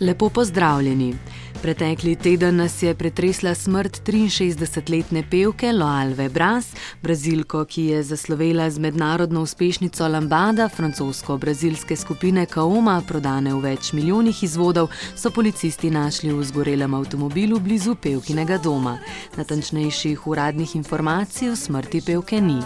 Lepo pozdravljeni. Pretekli teden nas je pretresla smrt 63-letne pevke Loalve Bras, brazilko, ki je zaslovela z mednarodno uspešnico Lambada, francosko-brazilske skupine Kaoma, prodane v več milijonih izvodov, so policisti našli v zgorelem avtomobilu blizu pevkinega doma. Natančnejših uradnih informacij o smrti pevke ni.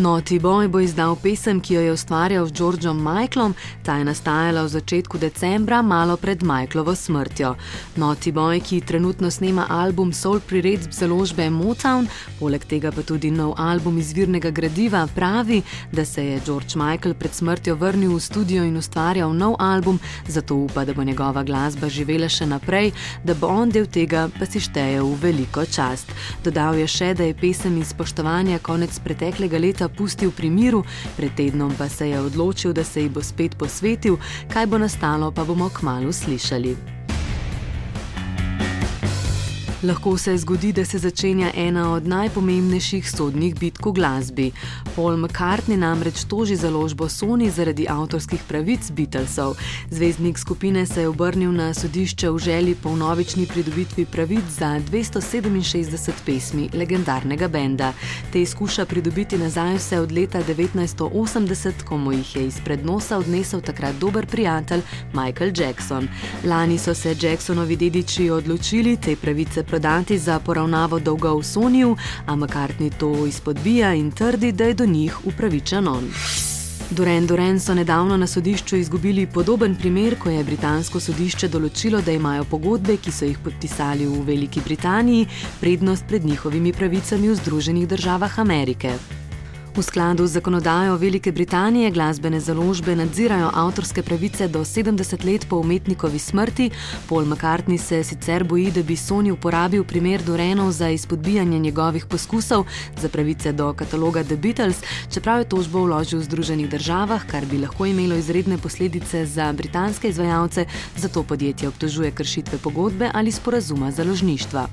Noti Boy bo izdal pesem, ki jo je ustvarjal z Georgeom Michaelom, ta je nastajala v začetku decembra, malo pred Michaelovo smrtjo. Noti Boy, ki trenutno snema album Soul Priredb založbe Motown, poleg tega pa tudi nov album izvirnega gradiva, pravi, da se je George Michael pred smrtjo vrnil v studio in ustvarjal nov album, zato upa, da bo njegova glasba živela še naprej, da bo on del tega pa si šteje v veliko čast. Dodal je še, da je pesem iz spoštovanja konec preteklega leta pustil pri miru, pred tednom pa se je odločil, da se ji bo spet posvetil, kaj bo nastalo, pa bomo kmalo slišali. Lahko se zgodi, da se začenja ena od najpomembnejših sodnih bitk v glasbi. Paul McCartney namreč toži založbo Sony zaradi avtorskih pravic Beatlesov. Zvezdnik skupine se je obrnil na sodišče v želji po novični pridobitvi pravic za 267 pesmi legendarnega benda. Te skuša pridobiti nazaj vse od leta 1980, ko mu jih je izpred nosa odnesel takrat dober prijatelj Michael Jackson. Lani so se Jacksonovi dediči odločili te pravice prodati za poravnavo dolga v Soniju, a McCartney to izpodbija in trdi, da je do njih upravičen on. Duran Duran so nedavno na sodišču izgubili podoben primer, ko je britansko sodišče določilo, da imajo pogodbe, ki so jih podpisali v Veliki Britaniji, prednost pred njihovimi pravicami v Združenih državah Amerike. V skladu z zakonodajo Velike Britanije glasbene založbe nadzirajo avtorske pravice do 70 let po umetnikovi smrti. Paul McCartney se sicer boji, da bi Sony uporabil primer Dorenov za izpodbijanje njegovih poskusov za pravice do kataloga The Beatles, čeprav je tožbo vložil v Združenih državah, kar bi lahko imelo izredne posledice za britanske izvajalce, zato podjetje obtožuje kršitve pogodbe ali sporazuma založništva.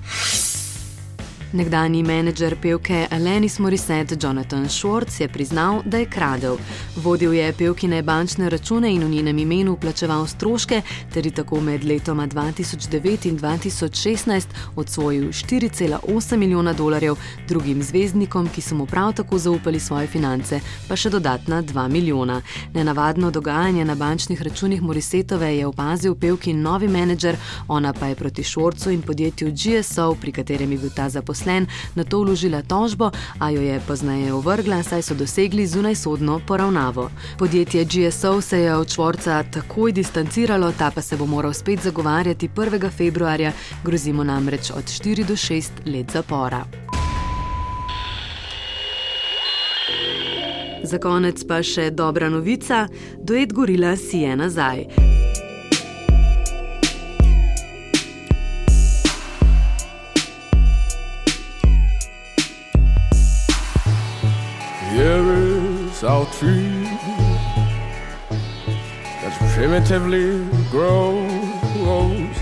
Nekdani menedžer pevke Alanis Morissette Jonathan Schwartz je priznal, da je kradel. Vodil je pevkine bančne račune in v njenem imenu plačeval stroške, ter je tako med letoma 2009 in 2016 odsvojil 4,8 milijona dolarjev, drugim zvezdnikom, ki so mu prav tako zaupali svoje finance, pa še dodatna 2 milijona. Nenavadno dogajanje na bančnih računih Morissetove je opazil pevkin novi menedžer, ona pa je proti Schwartzu in podjetju GSO, pri katerem je bil ta zaposlen zaposlen, na to vložila tožbo, a jo je pozneje ovrgla, saj so dosegli zunajsodno poravnavo. Podjetje GSO se je od Švorca takoj distanciralo, ta pa se bo moral spet zagovarjati 1. februarja, grozimo namreč od 4 do 6 let zapora. Za konec pa še dobra novica: duet gorila si je nazaj. Salt tree that primitively grows.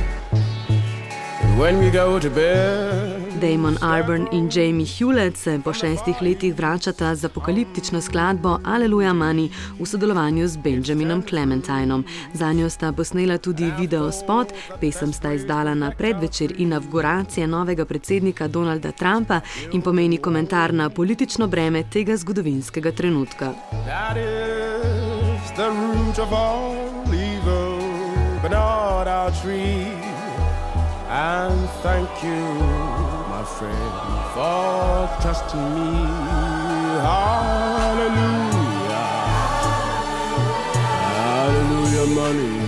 And when we go to bed, Damon Arburn in Jamie Hewlett se po šestih letih vračata z apokaliptično skladbo Alleluja Money v sodelovanju z Benjaminom Clementinom. Za njo sta posnela tudi video spot, pesem sta izdala na predvečer inauguracije novega predsednika Donalda Trumpa in pomeni komentar na politično breme tega zgodovinskega trenutka. And thank you. afraid for trusting me. Hallelujah. Hallelujah, money.